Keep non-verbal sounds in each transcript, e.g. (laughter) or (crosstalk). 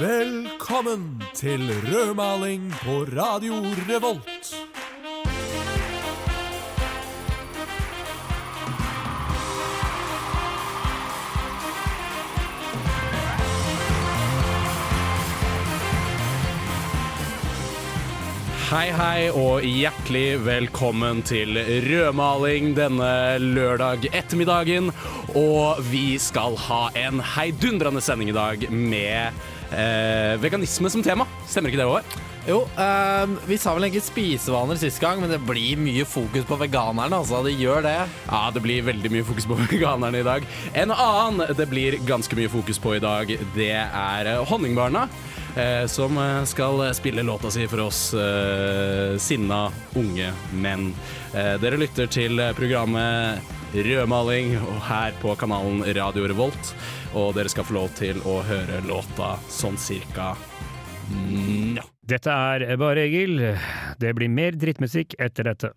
Velkommen til rødmaling på Radio Revolt. Hei, hei, og hjertelig velkommen til rødmaling denne lørdag ettermiddagen. Og vi skal ha en heidundrende sending i dag med eh, veganisme som tema. Stemmer ikke det, Håvard? Jo, eh, vi sa vel egentlig spisevaner sist gang, men det blir mye fokus på veganerne. Altså, det gjør det. Ja, det blir veldig mye fokus på (laughs) veganerne i dag. En annen det blir ganske mye fokus på i dag, det er eh, Honningbarna. Eh, som eh, skal spille låta si for oss sinna unge menn. Eh, dere lytter til programmet Rødmaling og her på kanalen Radio Revolt. Og dere skal få lov til å høre låta sånn cirka nå. Dette er bare Egil. Det blir mer drittmusikk etter dette.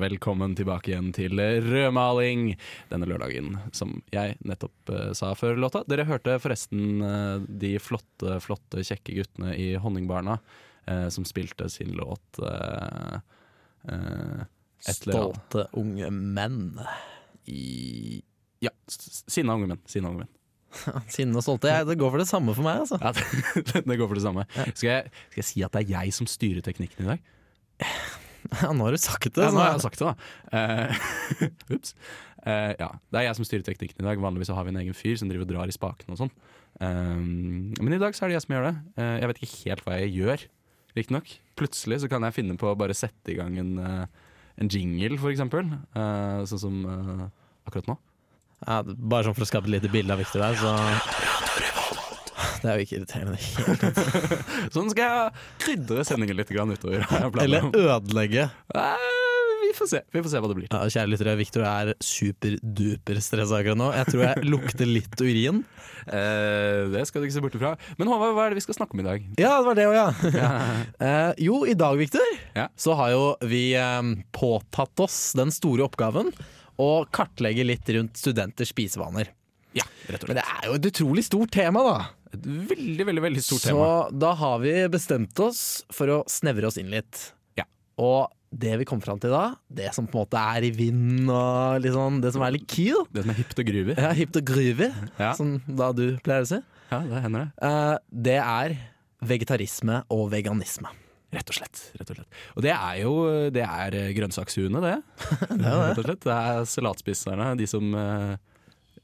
Velkommen tilbake igjen til rødmaling denne lørdagen, som jeg nettopp eh, sa før låta. Dere hørte forresten eh, de flotte, flotte, kjekke guttene i Honningbarna eh, som spilte sin låt uh, annet. Stolte unge menn. i Ja, sinna unge menn. Sinna unge menn. (laughs) Sinne og stolte. Det går for det samme for meg, altså. Ja, (laughs) det, det går for det samme. Skal jeg, skal jeg si at det er jeg som styrer teknikken i dag? Ja, nå har du sagt det. Ja, nå har jeg sagt det, da. Eh, (laughs) Ups. uh, ja, det er jeg som styrer teknikken i dag. Vanligvis så har vi en egen fyr som driver og drar i spakene og sånn. Um, men i dag så er det jeg som gjør det. Uh, jeg vet ikke helt hva jeg gjør, riktignok. Plutselig så kan jeg finne på å bare sette i gang en, eh, en jingle, for eksempel. Eh, sånn som uh, akkurat nå. Ja, bare sånn for å skape et lite bilde av Victor der, så Det er jo ikke irriterende. (laughs) Sånn skal jeg krydre sendingen litt utover. Eller ødelegge ødelegge. Vi får se. Vi får se hva det blir. Ja, kjære lyttere, Victor er superduper stressa akkurat nå. Jeg tror jeg lukter litt urin. (laughs) Eh, det skal du ikke se bort ifra. Men Håvard, hva er det vi skal snakke om i dag? Ja, det var det òg, ja. (laughs) Eh, jo, i dag, Victor, Ja. så har jo vi eh, påtatt oss den store oppgaven å kartlegge litt rundt studenters spisevaner. Ja, rett og Men slett. det er jo et utrolig stort tema, da. Et veldig, veldig veldig stort Så tema. da har vi bestemt oss for å snevre oss inn litt. Ja. Og det vi kom fram til da, det som på en måte er i vinden og sånn, det som er litt keel, Det som er hipt og groovy. ja, hipt og groovy, Ja. som da du pleier å si, Ja, det hender det. eh, det er vegetarisme og veganisme. Rett og slett. rett og slett. Og det er jo det er eh, grønnsakshuene, det. (laughs) Det er Rett og slett. Det er salatspiserne, de som eh,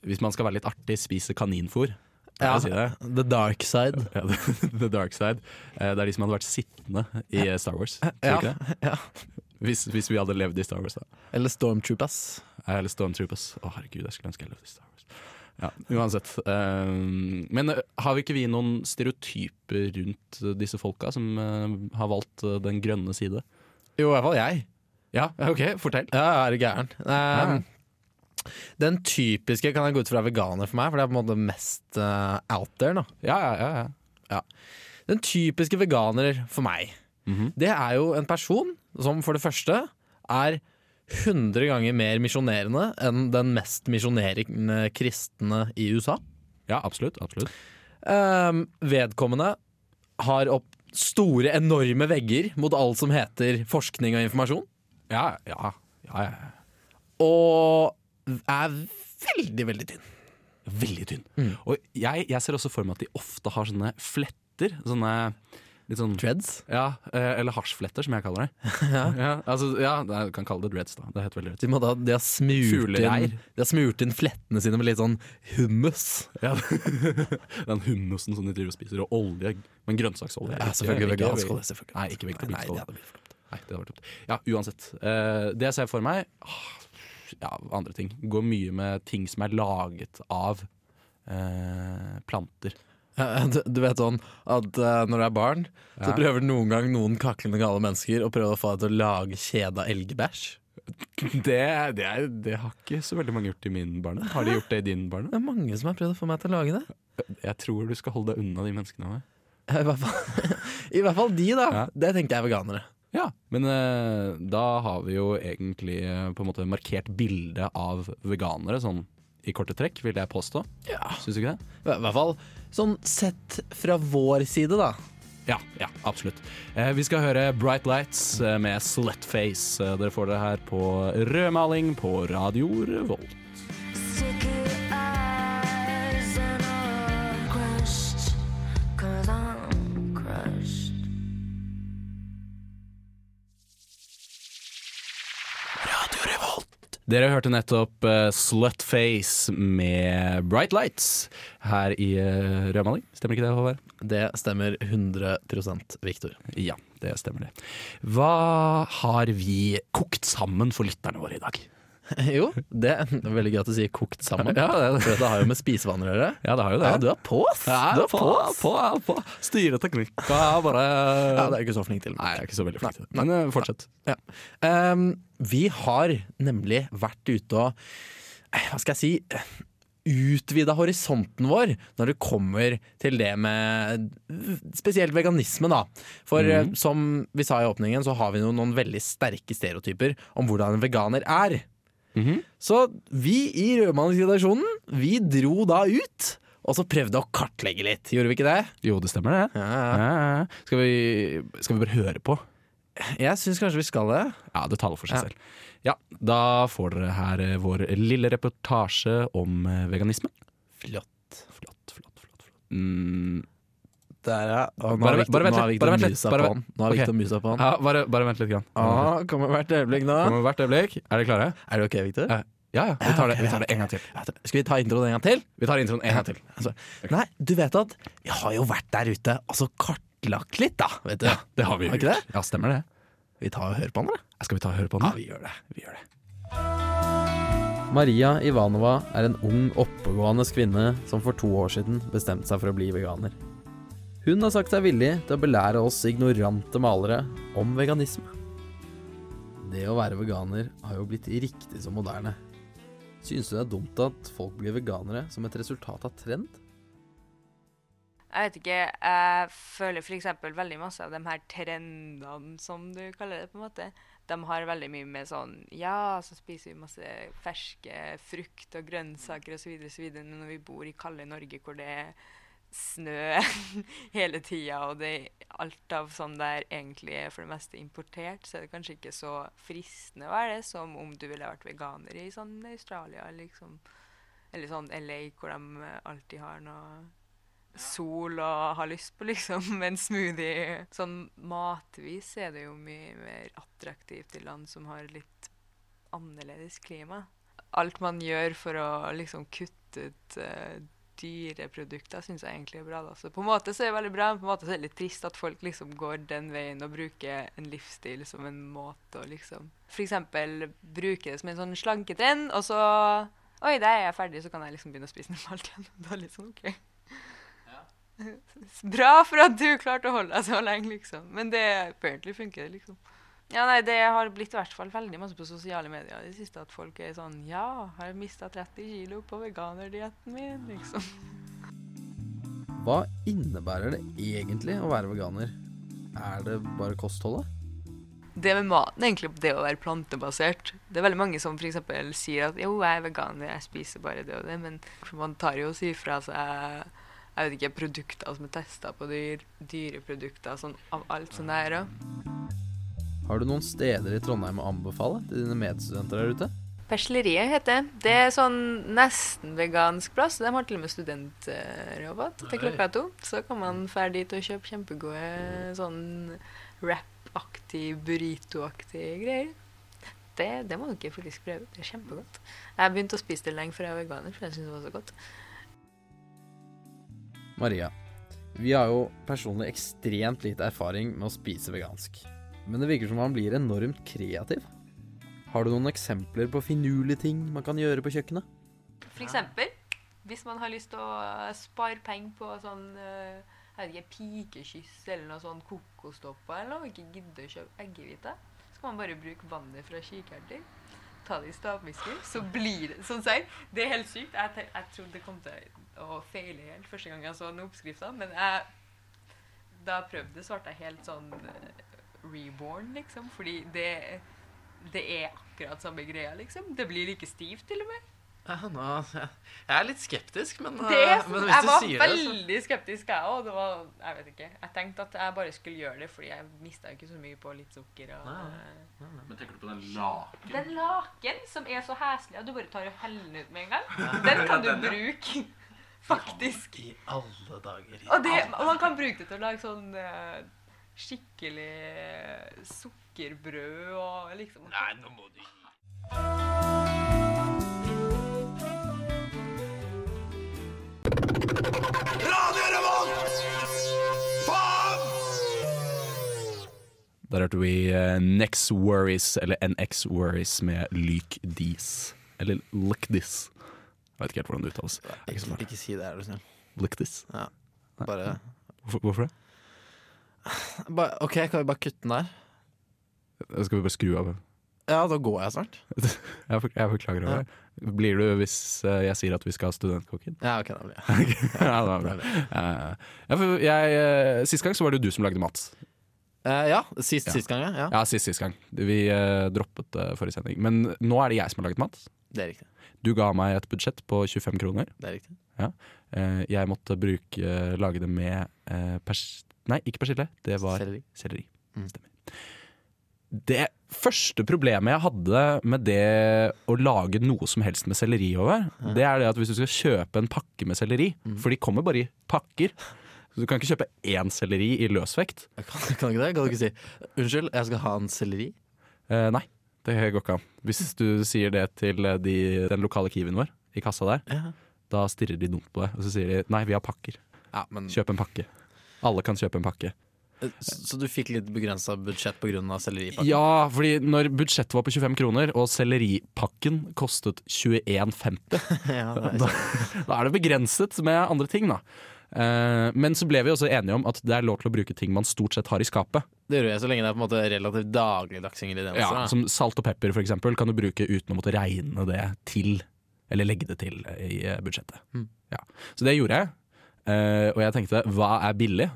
Hvis man skal være litt artig, spiser kaninfôr. Ja. Ja. Si? The dark side. Ja, (laughs) the dark side. Eh, Det er de som hadde vært sittende i eh, Star Wars. Ja, ikke det? ja. Hvis, hvis vi hadde levd i Star Wars, da. Eller stormtroopers. Eller Stormtroopers. Å, herregud, jeg skulle ønske jeg levde i Star Wars. Ja, uansett. eh, men eh, har vi ikke vi noen stereotyper rundt eh, disse folka som eh, har valgt eh, den grønne side? Jo, i hvert fall jeg. Ja, ok, fortell. Ja, er du gæren. Eh, Den typiske kan jeg gå ut fra er veganer for meg, for det er på en måte mest uh, out there. nå. Ja, ja, ja. ja. Den typiske veganer for meg, Mhm. det er jo en person som for det første er 100 ganger mer misjonerende enn den mest misjonerende kristne i USA. Ja, absolutt. absolutt. Um, vedkommende har opp store, enorme vegger mot alt som heter forskning og informasjon. Ja, ja, ja, ja. Og er veldig, veldig tynn. Veldig tynn. Mm. Og jeg, jeg ser også for meg at de ofte har sånne fletter. Sånne litt sånn Dreads. Ja, eh, eller hasjfletter, som jeg kaller det. (laughs) ja. altså, ja, jeg kan kalle det dreads, da. Det heter vel dreads. De, da, de, har smurt inn, de har smurt inn flettene sine med litt sånn hummus. Ja, (laughs) Den hummusen som de driver og spiser, og olje. Men grønnsaksolje. Ja, selvfølgelig vegansk olje, selvfølgelig. Nei, ikke vegetabilsk Nei, det hadde blitt for dumt. Ja, uansett. Eh, det jeg ser for meg ah, Ja, andre ting. Går mye med ting som er laget av eh, planter. Du, du vet sånn at uh, når du er barn, så prøver noen gang noen kaklende gale mennesker å prøve å få deg til å lage kjeda elgbæsj. (laughs) Det, det, er, det har ikke så veldig mange gjort i min barndom. Har de gjort det i din barndom? Det er mange som har prøvd å få meg til å lage det. Jeg tror du skal holde deg unna de menneskene. I hvert fall, (laughs) I hvert fall de, da. Ja. Det tenker jeg er veganere. Ja, men eh, da har vi jo egentlig eh, på en måte markert bildet av veganere, sånn i korte trekk, vil jeg påstå. Ja. Syns du ikke det? I hvert fall sånn sett fra vår side, da. Ja, ja, absolutt. Eh, vi skal høre Bright Lights eh, med Slutface. Eh, dere får det her på rødmaling på Radio Revolt. Dere hørte nettopp uh, Slutface med Bright Lights her i uh, rødmaling. Stemmer ikke det, Håvard? Det stemmer 100% Viktor. Ja, det stemmer det. Hva har vi kokt sammen for lytterne våre i dag? (laughs) Jo, det er veldig gøy at du sier 'kokt sammen'. Ja, det det. For det har jo med spisevaner å gjøre. Ja, det har jo det. Ja, du er på, ass! Ja, du er på, på, på. Styre teknikk. Ja, bare Ja, det er ikke så flink til. Nei, jeg er ikke så veldig flink til det. Men eh, fortsett. Ja. Um, vi har nemlig vært ute og eh, Hva skal jeg si Utvida horisonten vår når det kommer til det med spesielt veganisme, da. For mm. som vi sa i åpningen, så har vi noen, noen veldig sterke stereotyper om hvordan en veganer er. Mhm. Så vi i Rødmannsredaksjonen, vi dro da ut. Og så prøvde å kartlegge litt, gjorde vi ikke det? Jo, det stemmer det. Ja, Ja. Skal, vi, skal vi bare høre på? Jeg syns kanskje vi skal det. Ja, det taler for seg selv. Ja, da får dere her eh, vår lille reportasje om eh, veganisme. Flott. Flott, flott, flott. flott. Mm, Der, ja. Og nå Bare- Victor, bare vent litt, bare vent litt, musa bare på han. Nå har. Victor musa på han. ja, bare, bare vent litt. Grann. Ah, kommer hvert øyeblikk nå. Kommer hvert øyeblikk. Er dere klare? Er det ok, Victor? Ja. Ja, ja. Vi tar det, vi tar det en gang til. Skal vi ta introen en gang til? Vi tar introen en gang til. Altså, nei, du vet at vi har jo vært der ute og så kartlagt litt, da. Vet du. Ja, det har vi Har gjort. Ja, stemmer det. Vi tar og hører på han, da. Skal vi ta og høre på han? Ja, vi gjør det. Vi gjør det. Maria Ivanova er en ung, oppegående kvinne som for to år siden bestemte seg for å bli veganer. Hun har sagt seg villig til å belære oss ignorante malere om veganisme. Det å være veganer har jo blitt riktig så moderne. Synes du det er dumt at folk blir veganere som et resultat av trend? Jeg vet ikke, jeg føler f.eks. veldig masse av de her trendene, som du kaller det, på en måte. De har veldig mye med sånn Ja, så spiser vi masse ferske frukt og grønnsaker osv. når vi bor i kalde Norge hvor det er snø (laughs) hele tida, og det alt av sånn der egentlig er for det meste importert, så er det kanskje ikke så fristende å være det som om du ville vært veganer i sånn Australia liksom. Eller sånn LA, hvor de alltid har noe sol og har lyst på liksom (laughs) en smoothie. Sånn matvis er det jo mye mer attraktivt i land som har litt annerledes klima. Alt man gjør for å liksom kutte ut uh, dyreprodukter, syns jeg egentlig er bra. Da. Så på en måte så er det veldig bra, men på en måte så er det litt trist at folk liksom går den veien og bruker en livsstil som en måte å liksom F.eks. bruke det som en sånn slanketrend, og så Oi, der er jeg ferdig, så kan jeg liksom begynne å spise normalt igjen. Da (laughs) er det litt sånn, ok. (laughs) Bra for at du klarte å holde deg så lenge, liksom. Men det apparently funker det, liksom. Ja, nei, Det har blitt i hvert fall veldig masse på sosiale medier i det siste at folk er sånn Ja, har jeg mista 30 kilo på veganerdietten min, liksom. Hva innebærer det egentlig å være veganer? Er det bare kostholdet? Det med maten, egentlig, det å være plantebasert Det er veldig mange som f.eks. sier at jo, jeg er veganer, jeg spiser bare det og det, men man tar jo og sier fra seg jeg vet ikke, produkter som er testa på dyr, dyreprodukter, sånn av alt sånn der òg. Har du noen steder i Trondheim å anbefale til dine medstudenter der ute? Persleriet heter det. Det er sånn nesten vegansk plass. De har til og med studentrabatt til klokka to. Så kan man dra dit og kjøpe kjempegode sånn wrap-aktig, burrito-aktig greier. Det, det må ikke faktisk prøve. Det er kjempegodt. Jeg begynte å spise det lenge før jeg var veganer, for jeg syntes det var så godt. Maria, vi har jo personlig ekstremt lite erfaring med å spise vegansk. Men det virker som han blir enormt kreativ. Har du noen eksempler på finurlige ting man kan gjøre på kjøkkenet? For eksempel, hvis man har lyst til å spare penger på sånn eh, jeg vet ikke, pikekyss eller noe sånn kokostopper eller noe, og ikke gidde å kjøpe eggehvite, så kan man bare bruke vannet fra kikerter. Ta det i stavmisker, så blir det sånn sier. Det er helt sykt. Jeg, jeg trodde det kom til å feile helt første gang jeg så den oppskrifta, men jeg, da jeg prøvde, så ble jeg helt sånn eh, reborn, liksom. Fordi det, det er akkurat samme greia, liksom. Det blir like stivt, til og med. Ja, nå, jeg, jeg er litt skeptisk, men, Det, eh, men hvis du sier det, så veldig skeptisk, jeg òg. Jeg vet ikke. Jeg tenkte at jeg bare skulle gjøre det, fordi jeg mista ikke så mye på litt sukker. Og, Nei. nei, nei. Men tenker du på den laken? Den laken som er så heslig at du bare tar og heller den ut med en gang, den kan du (laughs) bruke. (laughs) Faktisk. I alle dager. i Og, det, alle og man kan bruke det til å lage sånn eh, skikkelig sukkerbrød og liksom Nei, nå må du gi Der hørte vi eh, Nex Worries, eller NX Worries med Lyk Dis. Eller Lick This. Jeg vet ikke helt hvordan det uttales. Ikke så Ikke, si det, er du snill. Lick This. Bare, Hvorfor, hvorfor det? Bare OK, kan vi bare kutte den der? Skal vi bare skru av? Ja, da går jeg snart. (laughs) Jeg, for, jeg forklager over det. Blir du hvis uh, jeg sier at vi skal ha studentkokken? Ja, ok, da blir jeg. (laughs) ja, det blir. Eh, (laughs) ja, for jeg, uh, sist gang så var det jo du som lagde mat. Uh, ja, sist, Ja. sist gang, ja. ja. Ja, sist sist gang. Vi droppet det forrige sending. Men nå er det jeg som har laget mat. Det er riktig. Du ga meg et budsjett på 25 kroner. Det er riktig. Eh, jeg måtte bruke, lage det med pers... Nei, ikke persille. Det var Selleri. selleri. Mm. Stemmer. Det første problemet jeg hadde med det å lage noe som helst med selleri over, Ja. det er det at hvis du skal kjøpe en pakke med selleri, Mm. for de kommer bare i pakker så Du kan ikke kjøpe én selleri i løsvekt. Jeg Kan, kan ikke det? Kan du ikke si 'unnskyld, jeg skal ha en selleri'? Eh, nei, det går ikke an. Hvis du sier det til eh, de, den lokale Kiwien vår i kassa der, Ja. da stirrer de dumt på deg, og så sier de nei, vi har pakker. ja men, Kjøp en pakke. Alle kan kjøpe en pakke. Eh, Så du fikk litt begrensa budsjett pga. selleripakken? Ja, fordi når budsjettet var på 25 kroner, og selleripakken kostet 21,50, (laughs) ja, da, da er det begrenset med andre ting, da. Eh, men så ble vi også enige om at det er lov til å bruke ting man stort sett har i skapet. det gjør jeg så lenge det er på en måte relativt dagligdags ingredienser. Ja, som salt og pepper for eksempel, kan du bruke uten å måtte regne det til, eller legge det til i eh, budsjettet. Mm. Ja. Så det gjorde jeg, Eh, og jeg tenkte hva er billig?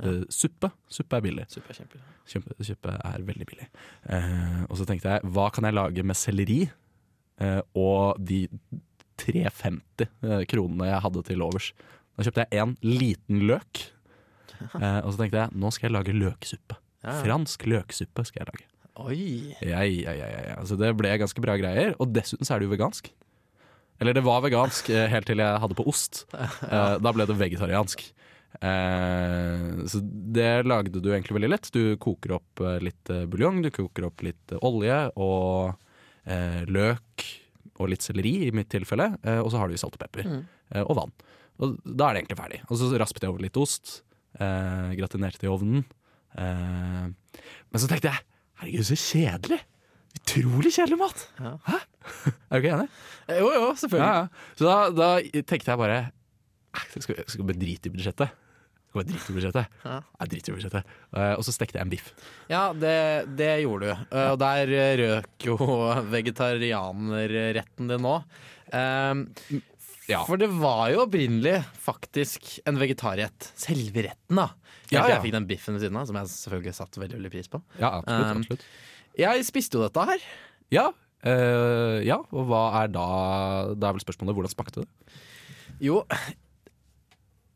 Uh, suppe. Suppe er billig. Suppe er, kjempe. Kjempe, kjøpe er veldig billig. Uh, og så tenkte jeg, hva kan jeg lage med selleri og de 350 eh, kronene jeg hadde til overs? Da kjøpte jeg en liten løk, (laughs) og så tenkte jeg, nå skal jeg lage løksuppe. Ja. Fransk løksuppe skal jeg lage. Oi! Ja, ja, ja, ja. Så det ble ganske bra greier, og dessuten så er det jo vegansk. Eller det var vegansk eh, helt til jeg hadde på ost. Eh, da ble det vegetariansk. Eh, så det lagde du egentlig veldig lett. Du koker opp litt buljong, du koker opp litt olje og løk og litt selleri i mitt tilfelle, og så har du salt og pepper Mm. og vann. Og da er det egentlig ferdig. Og så raspet jeg over litt ost, gratinerte i ovnen. Men så tenkte jeg herregud, så kjedelig! Utrolig kjedelig mat! Ja. Hæ? (laughs) Er du ikke enig? Eh, Jo, jo, selvfølgelig. ja. Så da, da tenkte jeg bare "Eh, skal, jeg skal bare drite i budsjettet. Jeg skal bare drite i budsjettet. Ja. Jeg driter i budsjettet. Eh, og så stekte jeg en biff. Ja, det, det gjorde du. Eh, Og der røk jo vegetarianerretten din nå. Ja. For det var jo opprinnelig faktisk en vegetarrett. Selve retten, da. Ja, ja. Jeg fikk den biffen ved siden av, som jeg selvfølgelig satte veldig veldig pris på. Ja, absolutt. Um, absolutt. Jeg spiste jo dette her. Ja, eh, ja, og hva er da Da er vel spørsmålet hvordan smakte det? Jo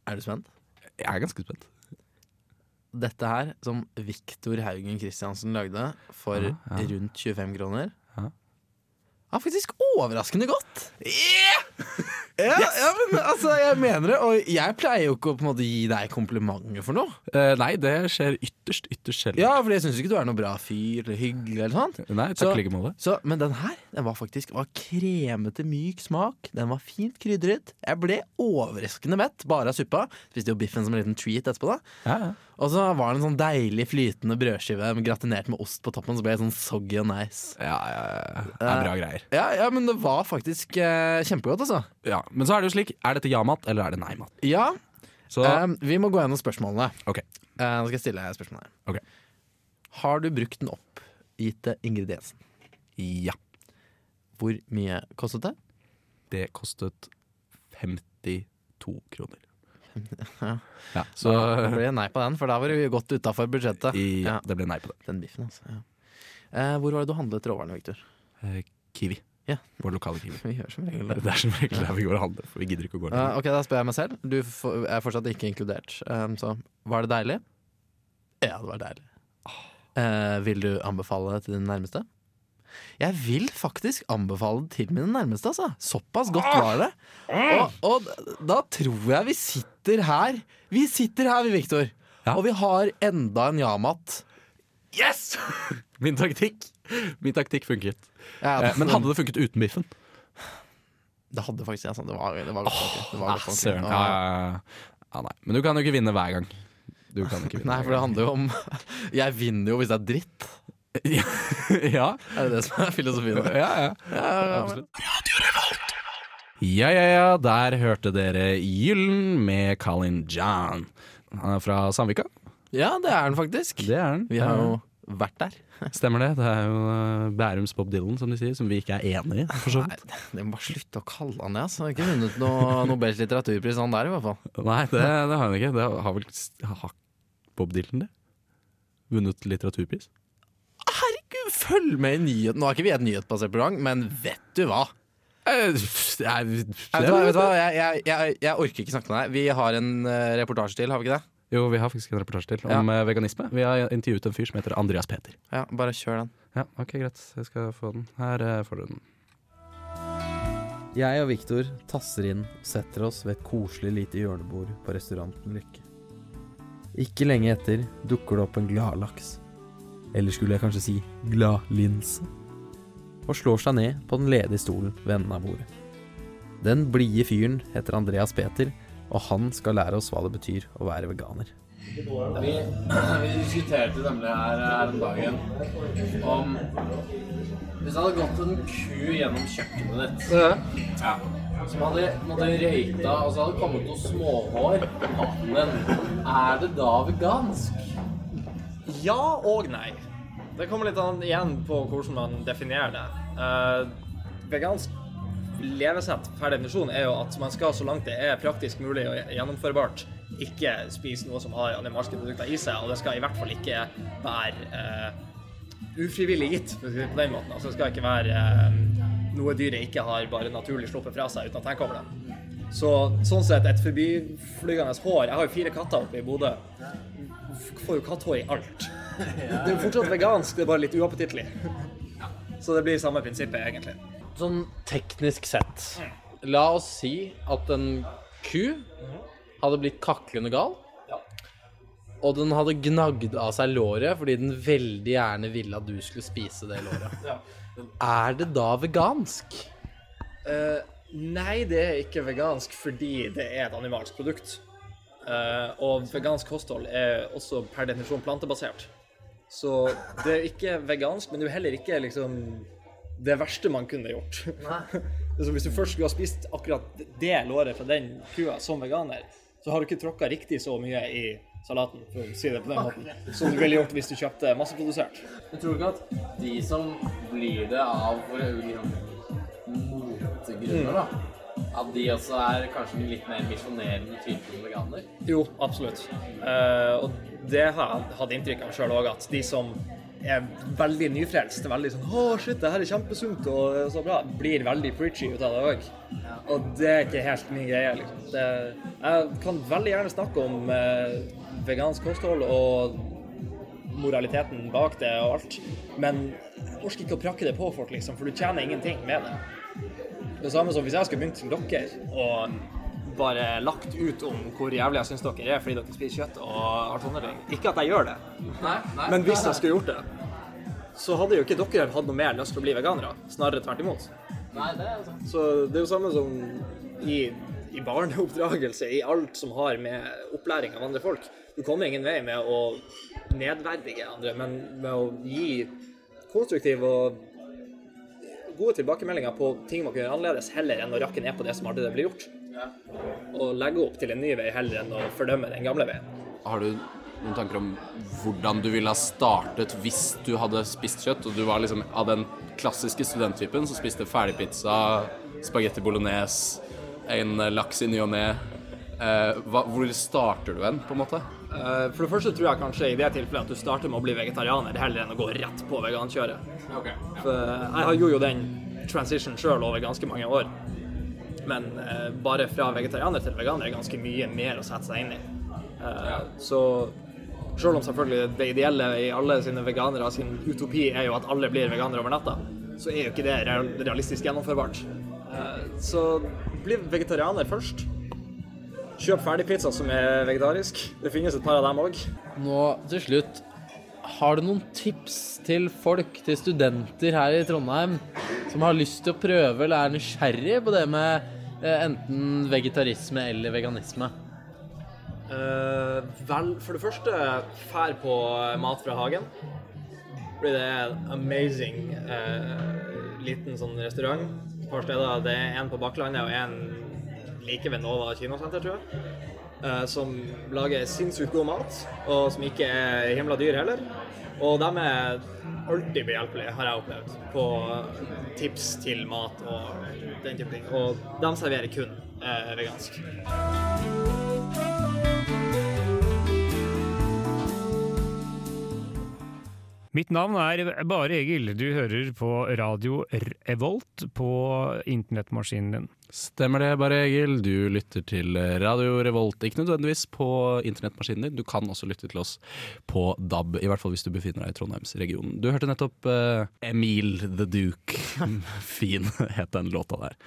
Er du spent? Jeg er ganske spent. Dette her, som Viktor Haugen Christiansen lagde for Ja, ja. rundt 25 kroner, Ja. faktisk overraskende godt. (laughs) Ja, ja, men altså, jeg mener det. Og jeg pleier jo ikke å på en måte gi deg komplimenter for noe. Eh, nei, det skjer ytterst, ytterst sjelden. Ja, for jeg syns ikke du er noe bra fyr eller hyggelig eller sånt. Nei, takk så, like måte. Så, men den her den var faktisk var kremete, myk smak. Den var fint krydret. Jeg ble overraskende mett bare av suppa. Spiste jo biffen som en liten treat etterpå. da Ja, ja. Og så var det en sånn deilig flytende brødskive med gratinert med ost på toppen. Så ble det sånn soggy og nice. Ja, ja, ja. Det er bra greier. Ja, ja, men det var faktisk eh, kjempegodt, altså. Ja, Men så er det jo slik, er dette ja-mat eller er det nei-mat? Ja, Så eh, vi må gå gjennom spørsmålene. Ok. Eh, nå skal jeg stille deg spørsmål her. Ok. Har du brukt den oppgitte ingrediensen? ja. Hvor mye kostet det? Det kostet 52 kroner. Ja. Så det ble nei på den, for da var du godt utafor budsjettet. ja, Ja. det ble nei på det. Den biffen, altså. Ja. Eh, hvor var det du handlet råvarene, Victor? Eh, Kiwi. Ja. Vår lokale Kiwi. (laughs) Vi gjør som regel det. Det er som regel der vi går og handler, for vi gidder ikke å gå ned. Uh, ok, da spør jeg meg selv. Du er fortsatt ikke inkludert. Um, så var det deilig? Ja, det var deilig. Uh, vil du anbefale det til dine nærmeste? Jeg vil faktisk anbefale det til mine nærmeste, altså. Såpass godt var det. Og, og da tror jeg vi sitter her. Vi sitter her, vi, Viktor. Ja. Og vi har enda en Yamat. Yes! (laughs) Min taktikk Min taktikk funket. Ja, det, men hadde det funket uten biffen? Det hadde faktisk jeg. Sånn. Det var, det var godt. nok. Det var Ah, godt søren. Ja, nei. Men du kan jo ikke vinne hver gang. (laughs) Nei, for det handler jo om (laughs) Jeg vinner jo hvis det er dritt. (laughs) ja, Er det det som er filosofien? ja, ja. Absolutt. Ja, ja, ja. Der hørte dere Gyllen med Colin John. Han er fra Sandvika. Ja, det er han faktisk. Det er han. Vi har jo vært der. (laughs) Stemmer det. Det er jo eh, Bærums Bob Dylan, som de sier, som vi ikke er enig i. For så Nei, vidt. det må bare slutte å kalle han det. Altså. Har ikke vunnet noe Nobels litteraturpris, han der i hvert fall. Nei, det, det har han ikke. Det har vel har Bob Dylan det? Vunnet litteraturpris? Følg med i nyheten! Nå er ikke vi et nyhetsbasert program, men vet du hva? Eh, jeg-? Jeg, jeg, jeg, jeg orker ikke snakke med deg. Vi har en eh, reportasje til, har vi ikke det? Jo, vi har faktisk en reportasje til om ja. veganisme. Vi har intervjuet en fyr som heter Andreas Peter. Ja, Bare kjør den. Ja, ok, greit. Jeg skal få den. Her eh, får du den. Jeg og Viktor tasser inn og setter oss ved et koselig lite hjørnebord på restauranten Lykke. Ikke lenge etter dukker det opp en gladlaks. Eller skulle jeg kanskje si gladlinse. Og slår seg ned på den ledige stolen ved enden av bordet. Den blide fyren heter Andreas Peter, og han skal lære oss hva det betyr å være veganer. Vi, vi diskuterte nemlig her, her om dagen om Hvis det hadde gått en ku gjennom kjøkkenet ditt ja. som hadde måtte røyta, og så hadde det kommet noen småhår på maten din, er det da vegansk? Ja og nei. Det kommer litt an igjen på hvordan man definerer det. Uh, vegansk levesett per definisjon er jo at man skal, så langt det er praktisk mulig og gjennomførbart, ikke spise noe som har animalske produkter i seg, og det skal i hvert fall ikke være uh, ufrivillig gitt, på den måten. Altså, det skal ikke være uh, noe dyret ikke har bare naturlig sluppet fra seg uten å tenke over det. Så sånn sett, et forbiflygende hår Jeg har jo fire katter oppe i Bodø. Får jo katthår i alt. (laughs) Det er jo fortsatt vegansk, det er bare litt uappetittlig. Så det blir samme prinsippet, egentlig. Sånn teknisk sett, la oss si at en ku hadde blitt kaklende gal, og den hadde gnagd av seg låret fordi den veldig gjerne ville at du skulle spise det låret. (laughs) Er det da vegansk? Uh, nei, det er ikke vegansk fordi det er et animalsk produkt. Uh, og vegansk kosthold er også per definisjon plantebasert. Så det er ikke vegansk, men det er heller ikke liksom det verste man kunne gjort. (laughs) Hvis du først skulle ha spist akkurat det låret fra den kua som veganer, så har du ikke tråkka riktig så mye i salaten, for å si det på den måten, som du ville gjort hvis du kjøpte masseprodusert. Jeg tror ikke at de som blir det av motegrunner, da, at de også er kanskje litt mer misjonerende typer veganer? Jo, absolutt. Uh, og det har jeg hatt inntrykk av sjøl òg, at de som er veldig nyfrelst, veldig sånn 'Å, shit, det her er kjempesunt og så bra', blir veldig preachy ut av det òg. Og det er ikke helt min greie, liksom. Det, jeg kan veldig gjerne snakke om eh, vegansk kosthold og moraliteten bak det og alt, men jeg orker ikke å prakke det på folk, liksom, for du tjener ingenting med det. Det samme som hvis jeg skulle begynt som dere og bare lagt ut om hvor jævlig jeg syns dere er fordi dere spiser kjøtt og alt sånne ting. Ikke at jeg gjør det, men hvis jeg skulle gjort det, så hadde jo ikke dere hatt noe mer lyst til å bli veganere. Snarere tvert imot. Nei, det er sant. Så det er jo samme som i, i barneoppdragelse, i alt som har med opplæring av andre folk. Du kommer ingen vei med å nedverdige andre, men med å gi konstruktiv og gode tilbakemeldinger på ting man kunne gjøre annerledes, heller enn å rakke ned på det som allerede blir gjort. Og legge opp til en ny vei heller enn å fordømme den gamle veien. Har du noen tanker om hvordan du ville ha startet hvis du hadde spist kjøtt, og du var liksom av den klassiske studenttypen som spiste ferdigpizza, spagetti bolognese, en laks i ny og ne? Eh, hvor starter du hen, på en måte? Eh, For det første tror jeg kanskje i det tilfellet at du starter med å bli vegetarianer heller enn å gå rett på vegankjøret. For jeg gjorde jo den transition sjøl over ganske mange år. Men eh, bare fra vegetarianer til veganer er ganske mye mer å sette seg inn i. Eh, så selv om selvfølgelig det ideelle i alle sine veganere sin utopi er jo at alle blir veganere over natta, så er jo ikke det realistisk gjennomførbart. Eh, så bli vegetarianer først. Kjøp ferdigpizza som er vegetarisk. Det finnes et par av dem òg. Nå til slutt, har du noen tips til folk, til studenter her i Trondheim, som har lyst til å prøve eller er nysgjerrig på det med enten vegetarisme eller veganisme? Uh, vel, for det første, fær på mat fra hagen. Fordi det er en amazing uh, liten sånn restaurant et par steder. Det er en på Bakklandet og en like ved Nova kinosenter, tror jeg. Uh, som lager sinnssykt god mat, og som ikke er himla dyr heller. Og de er alltid behjelpelige, har jeg opplevd, på tips til mat og den type ting. Og de serverer kun eh, vegansk. Mitt navn er Bare Egil. Du hører på radio Revolt på internettmaskinen din. Stemmer det, bare Egil. Du lytter til Radio Revolt. Ikke nødvendigvis på internettmaskinen din, du kan også lytte til oss på DAB. I hvert fall hvis du befinner deg i Trondheimsregionen. Du hørte nettopp uh, Emil the Duke. (laughs) fin het den låta der.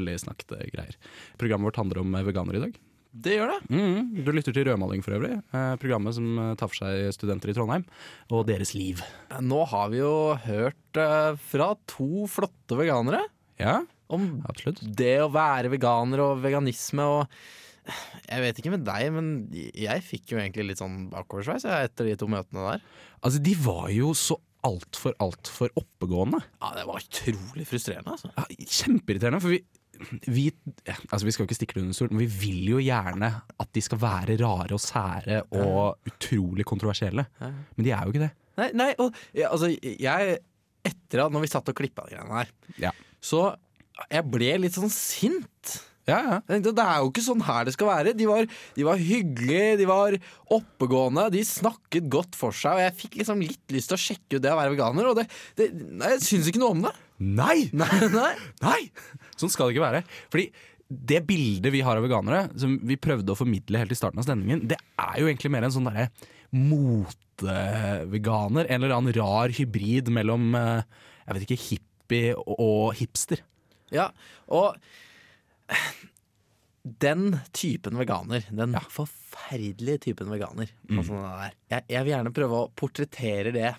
Veldig snakkete greier. Programmet vårt handler om veganere i dag. Det gjør det. Mm, du lytter til Rødmaling for øvrig. Eh, programmet som eh, tar for seg studenter i Trondheim og deres liv. Nå har vi jo hørt eh, fra to flotte veganere Ja, om absolutt. det å være veganer og veganisme og Jeg vet ikke med deg, men jeg fikk jo egentlig litt sånn bakoversveis etter de to møtene der. Altså, de var jo så altfor, altfor oppegående. Ja, Det var utrolig frustrerende, altså. Ja, kjempeirriterende, for vi vi, altså vi skal ikke stikke det under stol, men vi vil jo gjerne at de skal være rare og sære og utrolig kontroversielle. Men de er jo ikke det. Nei, nei og ja, altså, jeg Etter at når vi satt og klippa de greiene her, Ja. så jeg ble litt sånn sint. Ja, ja. Det er jo ikke sånn her det skal være. De var, de var hyggelige, de var oppegående, de snakket godt for seg. Og jeg fikk liksom litt lyst til å sjekke ut det å være veganer, og det, det, nei, jeg syns ikke noe om det. (laughs) Nei! Nei, nei. Sånn skal det ikke være. Fordi det bildet vi har av veganere, som vi prøvde å formidle helt i starten av sendingen, det er jo egentlig mer en sånn derre moteveganer. En eller annen rar hybrid mellom eh, jeg vet ikke, hippie og, hipster. Ja, og den typen veganer, den forferdelige typen veganer, den der, jeg, jeg vil gjerne prøve å portrettere det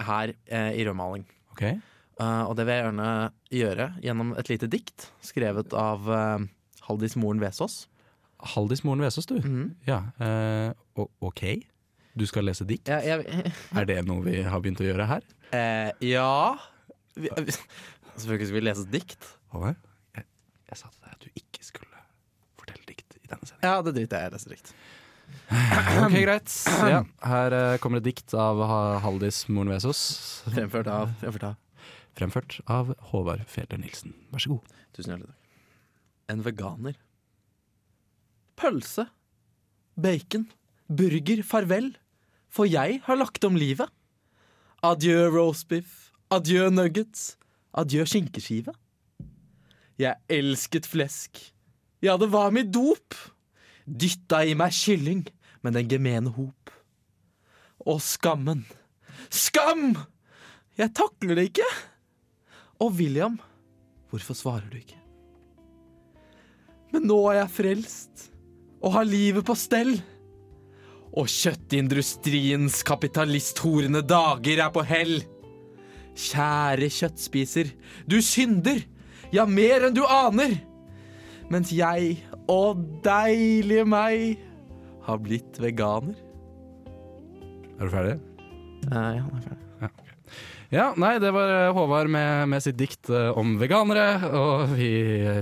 her eh, i rødmaling. Ok? Eh, og det vil jeg gjerne gjøre gjennom et lite dikt skrevet av uh, Haldis Moren Vesaas. Haldis Moren Vesaas, du. Mm. Ja, Uh, ok. Du skal lese dikt. Ja, jeg, (laughs) Er det noe vi har begynt å gjøre her? ja vi, vi, Selvfølgelig skal vi lese dikt. Håvard? Jeg, jeg sa til deg at du ikke skulle fortelle dikt i denne sendingen. Ja, det driter jeg i. Jeg leser dikt. (clears throat) Ok, greit. Ja, her kommer et dikt av Haldis Moren Vesaas. Fremført av, fremført av Fremført av Håvard Feder Nilsen. Vær så god. Tusen hjertelig takk. En veganer. Pølse. Bacon. Burger. Farvel. For jeg har lagt om livet. Adjø roastbiff. Adjø nuggets. Adjø skinkeskive. Jeg elsket flesk. Ja, det var mitt dop. Dytta i meg kylling, men den gemene hop. Og skammen. Skam! Jeg takler det ikke. Og William, hvorfor svarer du ikke? Men nå er jeg frelst og har livet på stell. Og kjøttindustriens kapitalisthorende dager er på hell. Kjære kjøttspiser, du synder, ja, mer enn du aner. Mens jeg, å deilige meg, har blitt veganer. Er du ferdig? Uh, ja, jeg er ferdig. Ja, nei, det var eh, Håvard med, med sitt dikt eh, om veganere. Og vi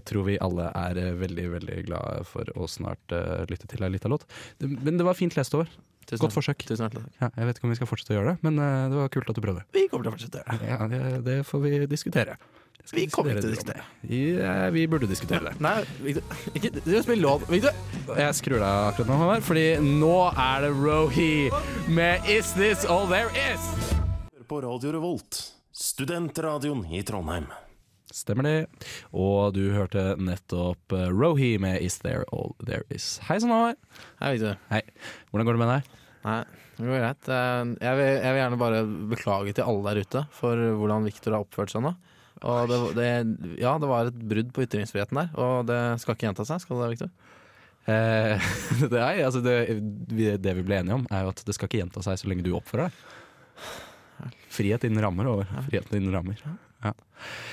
tror vi alle er eh, veldig, veldig glade for å snart uh, lytte til ei lita låt. Men det var fint lest, over. Tusen Godt forsøk. Tusen. Ja, jeg vet ikke om vi skal fortsette å gjøre det, men uh, det var kult at du prøvde. Vi kommer til å fortsette. Ja, det, det får vi diskutere. Vi kommer ikke til å diskutere. Ja, vi burde diskutere det. Nei, Victor, ikke Du spiller lov. Victor! Jeg skrur av akkurat nå, Håvard, fordi nå er det Rohi med Is This All There Is? På Radio Revolt, studentradioen i Trondheim. Stemmer det. Og du hørte nettopp eh, Rohi med Is There All There Is. Hei sann, Håvard. Hei, Victor. Hei. Hvordan går det med deg? Nei, det går greit. Eh, Jeg vil, jeg vil gjerne bare beklage til alle der ute for hvordan Victor har oppført seg nå. Og det, det, ja, det var et brudd på ytringsfriheten der, og det skal ikke gjenta seg, skal det, Victor? Eh, (laughs) det, er, altså det, det vi ble enige om, er jo at det skal ikke gjenta seg så lenge du oppfører deg. Frihet innen rammer, over. Frihet innen rammer.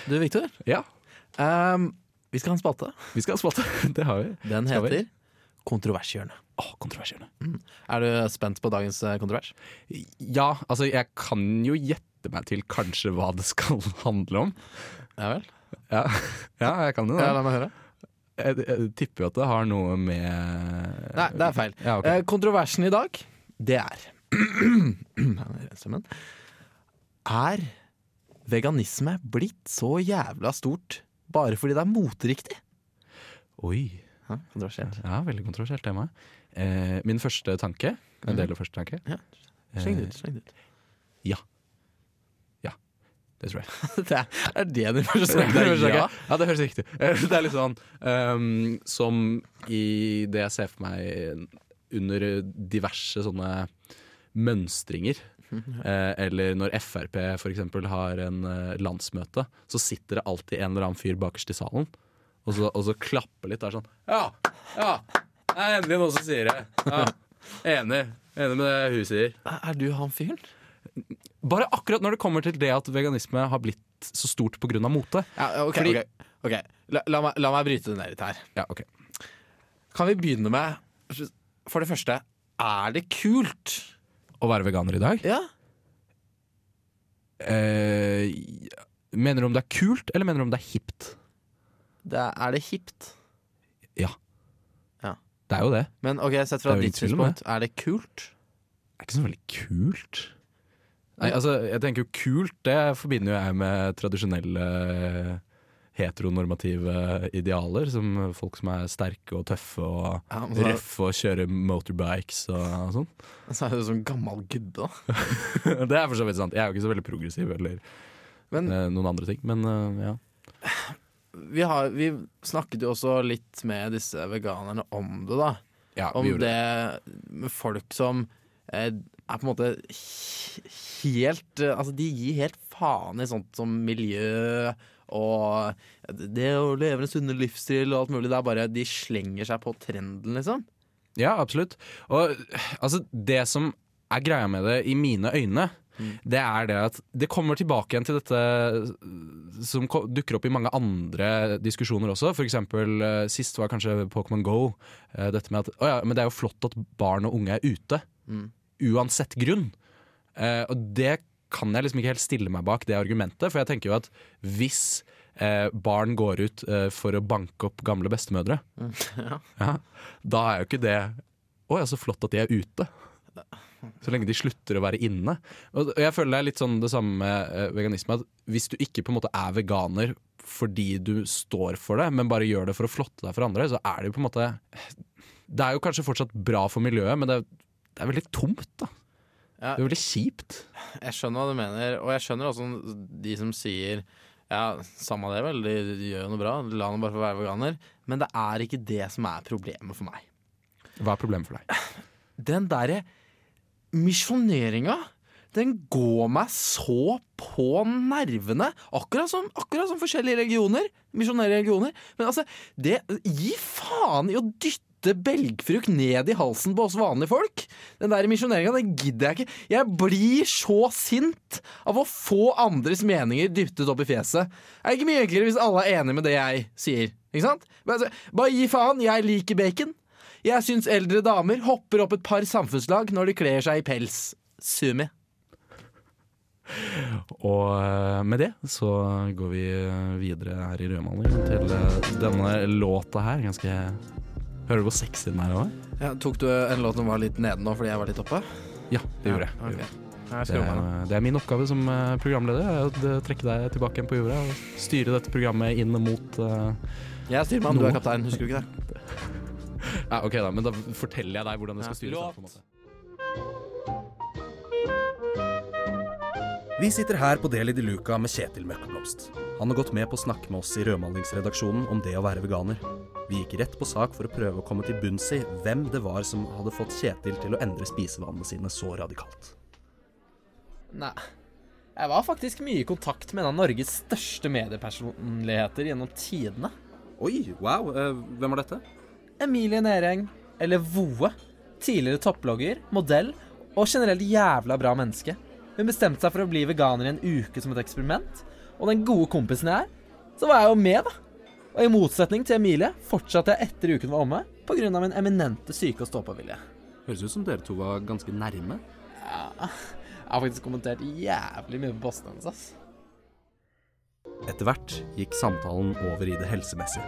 Du, Victor. Ja, Um, vi skal ha en spalte. vi skal ha en spalte. (laughs) Det har vi. Den heter Kontrovershjørnet. Å, kontroversielle. Er du spent på dagens eh, kontrovers? Ja, altså jeg kan jo gjette meg til kanskje hva det skal (laughs) handle om. Ja vel? Ja, ja jeg kan jo det. Ja, la meg høre. Jeg, jeg tipper jo at det har noe med Nei, det er feil. Ja, ok. Eh, kontroversen i dag, det er. (clears throat) Er veganisme blitt så jævla stort bare fordi det er moteriktig? Oi. Ja, kontroversielt. Ja, veldig kontroversielt tema. Eh, min første tanke En del av første tanke? Ja. Sleng det Eh, ut. sleng det ut. Det tror jeg. (laughs) Det er, er det din første tanke? ja. ja, det høres riktig ut. Det er litt sånn um, som i det jeg ser for meg under diverse sånne mønstringer. Eh, eller når Frp eksempel har en eh, landsmøte, så sitter det alltid en eller annen fyr bakerst i salen. Og så, og så klapper litt. Det er sånn Ja! ja, Det er endelig noen som sier det. Ja, Enig. Enig med det hun sier. Er du han fyren? Bare akkurat når det kommer til det at veganisme har blitt så stort pga. mote. Ja, okay, Fordi- ok, ok. La, la, meg, la meg bryte det ned litt her. Ja, ok. Kan vi begynne med For det første, er det kult? Å være veganer i dag? Ja. Eh, mener du om det er kult, eller mener du om det er hipt? Det er, er det hipt? Det er jo det. Men ok, sett fra ditt synspunkt, er det kult? Det er ikke så veldig kult. Nei, altså, jeg tenker jo kult, det forbinder jo jeg med tradisjonelle heteronormative idealer. Som folk som er sterke og tøffe og Ja, så, røffe og kjører motorbikes og sånn. så er det sånn gammel gudde. (laughs) det er for så vidt sant. Jeg er jo ikke så veldig progressiv eller Men eh, noen andre ting, men eh, ja. vi, har, vi snakket jo også litt med disse veganerne om det, da. ja Om gjorde det med folk som eh, er på en måte helt eh, Altså, de gir helt faen i sånt som miljø og det å leve en sunn livsstil og alt mulig. Det er bare De slenger seg på trenden, liksom. Ja, absolutt. Og altså, det som er greia med det, i mine øyne, det er det at det kommer tilbake igjen til dette som dukker opp i mange andre diskusjoner også. For eksempel eh, sist var kanskje Pokémon Go. eh, Dette med at å ja, men det er jo flott at barn og unge er ute. Mm. Uansett grunn. Eh, og det kan jeg liksom ikke helt stille meg bak, det argumentet. For jeg tenker jo at hvis eh, barn går ut eh, for å banke opp gamle bestemødre, (laughs) Ja. ja, da er jo ikke det Å ja, så flott at de er ute. Så lenge de slutter å være inne. Og jeg føler det er litt sånn det samme med eh, veganisme. At hvis du ikke på en måte er veganer fordi du står for det, men bare gjør det for å flotte deg for andre, så er det jo på en måte Det er jo kanskje fortsatt bra for miljøet, men det er, det er veldig tomt, da. Ja. Det er veldig kjipt. Jeg skjønner hva du mener, og jeg skjønner også de som sier ja, samme det vel, de, de gjør jo noe bra, la ham bare få være veganer. Men det er ikke det som er problemet for meg. Hva er problemet for deg? Den derre misjoneringa, den går meg så på nervene. Akkurat som, akkurat som forskjellige religioner. Misjonære religioner. Men altså, det Gi faen i å dytte belgfrukt ned i halsen på oss vanlige folk. Den der misjoneringa, den gidder jeg ikke. Jeg blir så sint av å få andres meninger dyttet opp i fjeset. Det er ikke mye enklere hvis alle er enig med det jeg sier. Ikke sant? Men altså, bare gi faen. Jeg liker bacon. Jeg syns eldre damer hopper opp et par samfunnslag når de kler seg i pels. Sumi. Og eh, med det så går vi eh, videre her i Rødmaling til eh, denne låta her. Ganske Hører du hvor sexy den er Også? Ja, tok du en låt som var litt nede nå fordi jeg var litt oppe? Ja, det gjorde jeg. Ja, Det er, det er min oppgave som eh, programleder er å trekke deg tilbake igjen på jorda og styre dette programmet inn mot uh, Jeg er styrmann, du er kaptein. Husker du ikke det? (laughs) Ja, OK, da, men da forteller jeg deg hvordan det skal styres. Vi sitter her på Deli de Luca med Kjetil Møkkeblomst. Han har gått med på å snakke med oss i rødmalingsredaksjonen om det å være veganer. Vi gikk rett på sak for å prøve å komme til bunns i hvem det var som hadde fått Kjetil til å endre spisevanene sine så radikalt. Nei. Jeg var faktisk mye i kontakt med en av Norges største mediepersonligheter gjennom tidene. Oi, wow. Eh, hvem var dette? Emilie Nereng, eller Voe. Tidligere topplogger, modell og generelt jævla bra menneske. Hun bestemte seg for å bli veganer i en uke som et eksperiment. Og den gode kompisen jeg er, så var jeg jo med, da. Og i motsetning til Emilie fortsatte jeg etter uken var omme pga. min eminente syke- og stå-på-vilje. Høres ut som dere to var ganske nærme. Ja, jeg har faktisk kommentert jævlig mye på posten hennes, ass. Etter hvert gikk samtalen over i det helsemessige.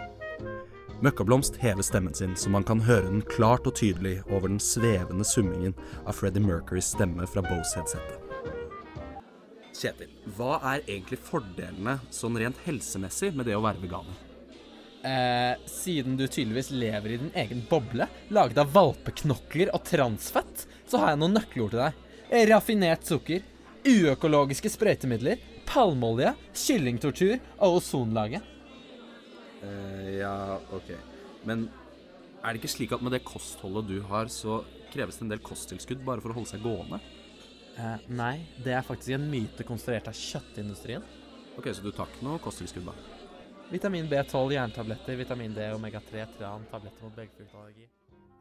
Møkkablomst hever stemmen sin så man kan høre den klart og tydelig over den svevende summingen av Freddie Mercurys stemme fra Bose-headsetet. Kjetil, hva er egentlig fordelene sånn rent helsemessig med det å være veganer? Eh, siden du tydeligvis lever i din egen boble, laget av valpeknokler og transfett, så har jeg noen nøkkelord til deg. Raffinert sukker, uøkologiske sprøytemidler, palmeolje, kyllingtortur og ozonlaget. Eh, ja, ok. Men er det ikke slik at med det kostholdet du har, så kreves det en del kosttilskudd bare for å holde seg gående? Eh, nei, det er faktisk en myte konstruert av kjøttindustrien. Ok, så du tar ikke noe kosttilskudd, da? Vitamin B12, jerntabletter, vitamin D, omega-3, tran, tabletter mot belgfruktallergi.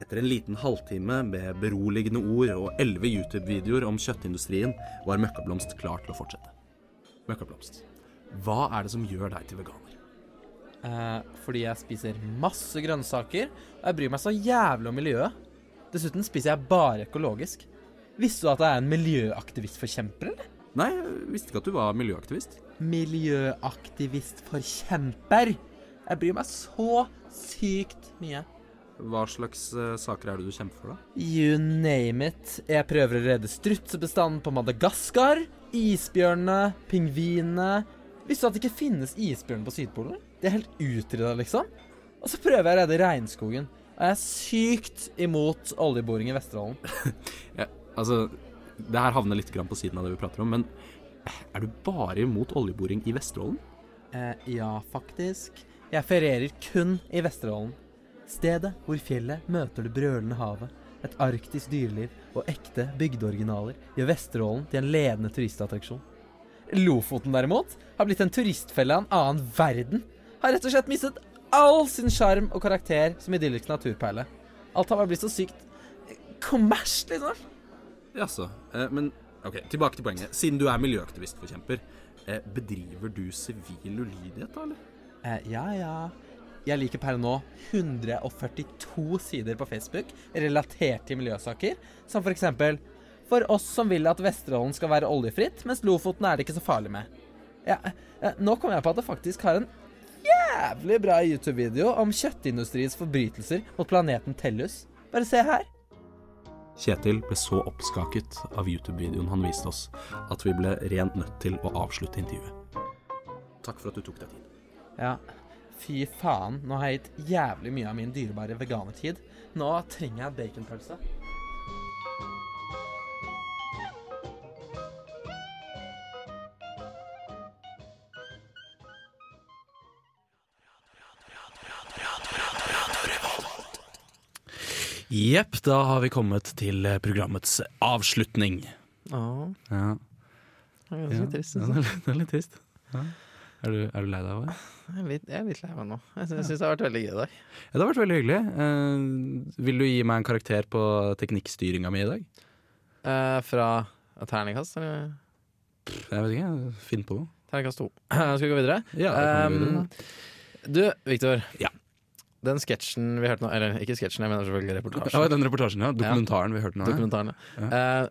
Etter en liten halvtime med beroligende ord og elleve YouTube-videoer om kjøttindustrien, var Møkkablomst klar til å fortsette. Møkkablomst, hva er det som gjør deg til veganer? Eh, fordi jeg spiser masse grønnsaker, og jeg bryr meg så jævlig om miljøet. Dessuten spiser jeg bare økologisk. Visste du at jeg er en miljøaktivistforkjemper, eller? Nei, jeg visste ikke at du var miljøaktivist. Miljøaktivistforkjemper. Jeg bryr meg så sykt mye. Hva slags uh, saker er det du kjemper for, da? You name it. Jeg prøver å redde strutsebestanden på Madagaskar. Isbjørnene, pingvinene Visste du at det ikke finnes isbjørn på Sydpolen? De er helt utrydda, liksom. Og så prøver jeg å redde regnskogen. Og jeg er sykt imot oljeboring i Vesterålen. (laughs) Ja, altså, det her havner litt på siden av det vi prater om, men er du bare imot oljeboring i Vesterålen? Eh, ja, faktisk. Jeg ferierer kun i Vesterålen. Stedet hvor fjellet møter det brølende havet. Et arktisk dyreliv og ekte bygdeoriginaler gjør Vesterålen til en ledende turistattraksjon. Lofoten derimot har blitt en turistfelle av en annen verden. Har rett og slett mistet all sin sjarm og karakter som idyllisk naturperle. Alt har bare blitt så sykt kommers, liksom. Jaså. Eh, men ok, tilbake til poenget. Siden du er miljøaktivistforkjemper, eh, bedriver du sivil ulydighet, da, eller? Eh, ja, ja. Jeg liker per nå 142 sider på Facebook relatert til miljøsaker, som for eksempel For oss som vil at Vesterålen skal være oljefritt, mens Lofoten er det ikke så farlig med. Ja, nå kom jeg på at det faktisk har en jævlig bra YouTube-video om kjøttindustriens forbrytelser mot planeten Tellus. Bare se her. Kjetil ble så oppskaket av YouTube-videoen han viste oss, at vi ble rent nødt til å avslutte intervjuet. Takk for at du tok deg tid. Ja, fy faen. Nå har jeg gitt jævlig mye av min dyrebare veganertid. Nå trenger jeg baconpølse. Jepp, da har vi kommet til programmets avslutning. Åh, Ja, det er litt ganske trist. Ja, det, er, litt- det er litt trist. Ja. Er, du, er du lei deg av det? Jeg er litt, jeg er litt lei meg nå. Jeg syns det har vært veldig gøy i dag. Ja, det har vært veldig hyggelig. Uh, vil du gi meg en karakter på teknikkstyringa mi i dag? Uh, fra terningkast, eller? Jeg vet ikke, finn på noe. Terningkast to. (clears throat) Skal vi gå videre? Ja, vi gå videre, Um, du, Viktor. Ja. Den sketsjen vi hørte nå Eller ikke sketsjen, jeg mener selvfølgelig Ja, reportasjen. den reportasjen, ja. Dokumentaren vi hørte nå. ja. Dokumentaren. Eh,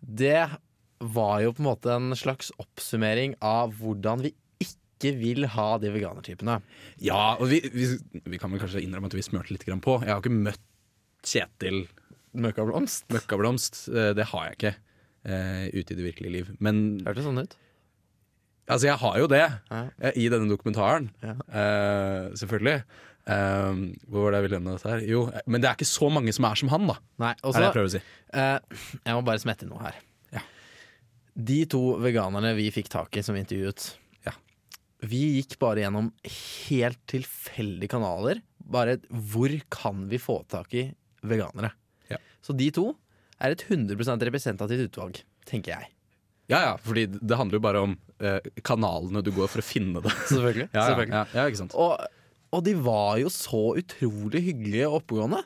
det var jo på en måte en slags oppsummering av hvordan vi ikke vil ha de veganertypene. Ja, og vi, vi, vi kan vel kanskje innrømme at vi smørte litt grann på. Jeg har ikke møtt Kjetil Møkkablomst. Møkkablomst. Eh, Det har jeg ikke eh, ute i det virkelige liv. Men Hørtes sånn ut. altså, jeg har jo det Ja. i denne dokumentaren. Ja. Eh, selvfølgelig. Eh, hvor var det jeg ville dette her? Jo, men det er ikke så mange som er som han, da. Nei, også, er det jeg prøver å si. Uh, Jeg må bare smette inn noe her. Ja. De to veganerne vi fikk tak i som intervjuet, Ja. vi gikk bare gjennom helt tilfeldige kanaler. Bare hvor kan vi få tak i veganere? Ja. Så de to er et 100% representativt utvalg, tenker jeg. Ja, ja, fordi det handler jo bare om eh, kanalene du går for å finne det. Selvfølgelig. (laughs) Ja, ja, selvfølgelig. ja, ja ikke sant. Og, og de var jo så utrolig hyggelige og oppegående.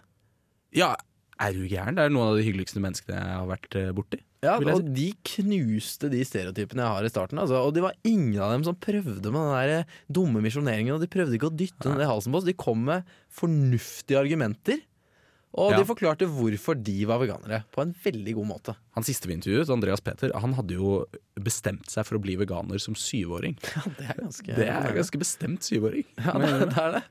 Ja, er du gæren? Det er noen av de hyggeligste menneskene jeg har vært eh, borti. Ja, og de knuste de stereotypene jeg har i starten. Altså. Og det var ingen av dem som prøvde med den der eh, dumme misjoneringen. Og de prøvde ikke å dytte ned halsen på oss. De kom med fornuftige argumenter. Og Ja. de forklarte hvorfor de var veganere, på en veldig god måte. Han siste vi intervjuet, Andreas Peter, han hadde jo bestemt seg for å bli veganer som syvåring. (laughs) Ja, det er ganske Det er ganske bestemt syvåring. (laughs) Ja, det, det er det.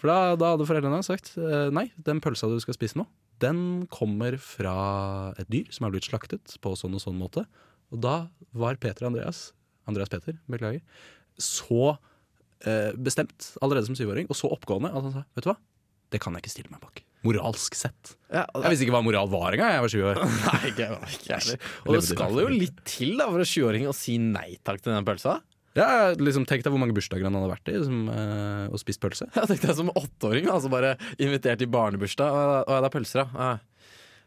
For da, da hadde foreldrene sagt eh, nei, den pølsa du skal spise nå, den kommer fra et dyr som er blitt slaktet på sånn og sånn måte. Og da var Peter Andreas, Andreas Peter, beklager, så eh, bestemt allerede som syvåring, og så oppgående at han sa vet du hva, det kan jeg ikke stille meg bak. Moralsk sett. Ja, det... Jeg visste ikke hva moral var engang, jeg var 20 år. (laughs) nei, ikke, ikke. Og det skal jo litt til da for en sjuåring å si nei takk til den pølsa. Ja, liksom, Tenk deg hvor mange bursdager han hadde vært i som, øh, og spist pølse. Jeg tenkte jeg som åtteåring, altså bare invitert i barnebursdag. Og, og det er pølser, ja.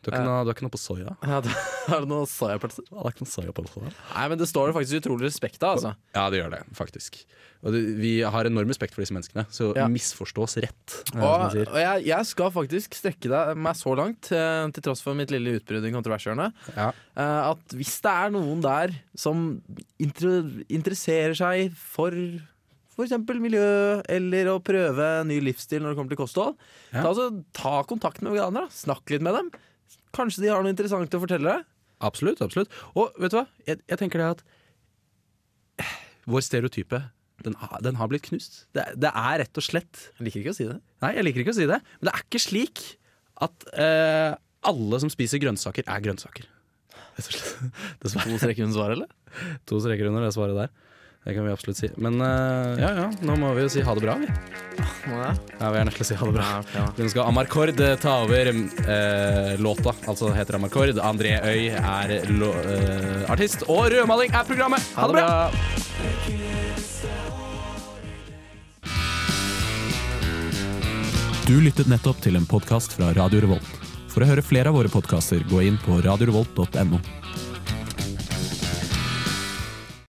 Du har ikke, noe, du har ikke noe på soya? ja. da (laughs) Er det noe soyapølser? Det er ikke noe soya på det. Nei, men det står det faktisk utrolig respekt av, altså. Ja, det gjør det, faktisk. Og det, vi har enorm respekt for disse menneskene, så Ja. misforstås rett. Og, og jeg, jeg skal faktisk strekke deg meg så langt, eh, til tross for mitt lille utbrudd i kontrovershjørnet, Ja. eh, at hvis det er noen der som inter interesserer seg for f.eks. miljø, eller å prøve ny livsstil når det kommer til kosthold, Ja. ta, altså, ta kontakt med veganere. Snakk litt med dem. Kanskje de har noe interessant å fortelle deg. Absolutt. absolutt Og vet du hva? Jeg, jeg tenker det at vår stereotype den, den har blitt knust. Det, det er rett og slett Jeg liker ikke å si det. Nei, jeg liker ikke å si det, men det er ikke slik at eh, alle som spiser grønnsaker, er grønnsaker. Rett og slett. To streker under svaret, eller? To streker under det svaret der. Det kan vi absolutt si. Men uh, ja, ja, nå må vi jo si ha det bra, vi. Må? Ja, vi er nødt til å si ha det bra. Ja. Vi skal Amarkord ta over uh, låta, altså heter Amarkord. André Øy er lo, eh, artist, og Rødmaling er programmet. Ha det bra! Du lyttet nettopp til en podkast fra Radio Revolt. For å høre flere av våre podkaster, gå inn på radiorevolt.no.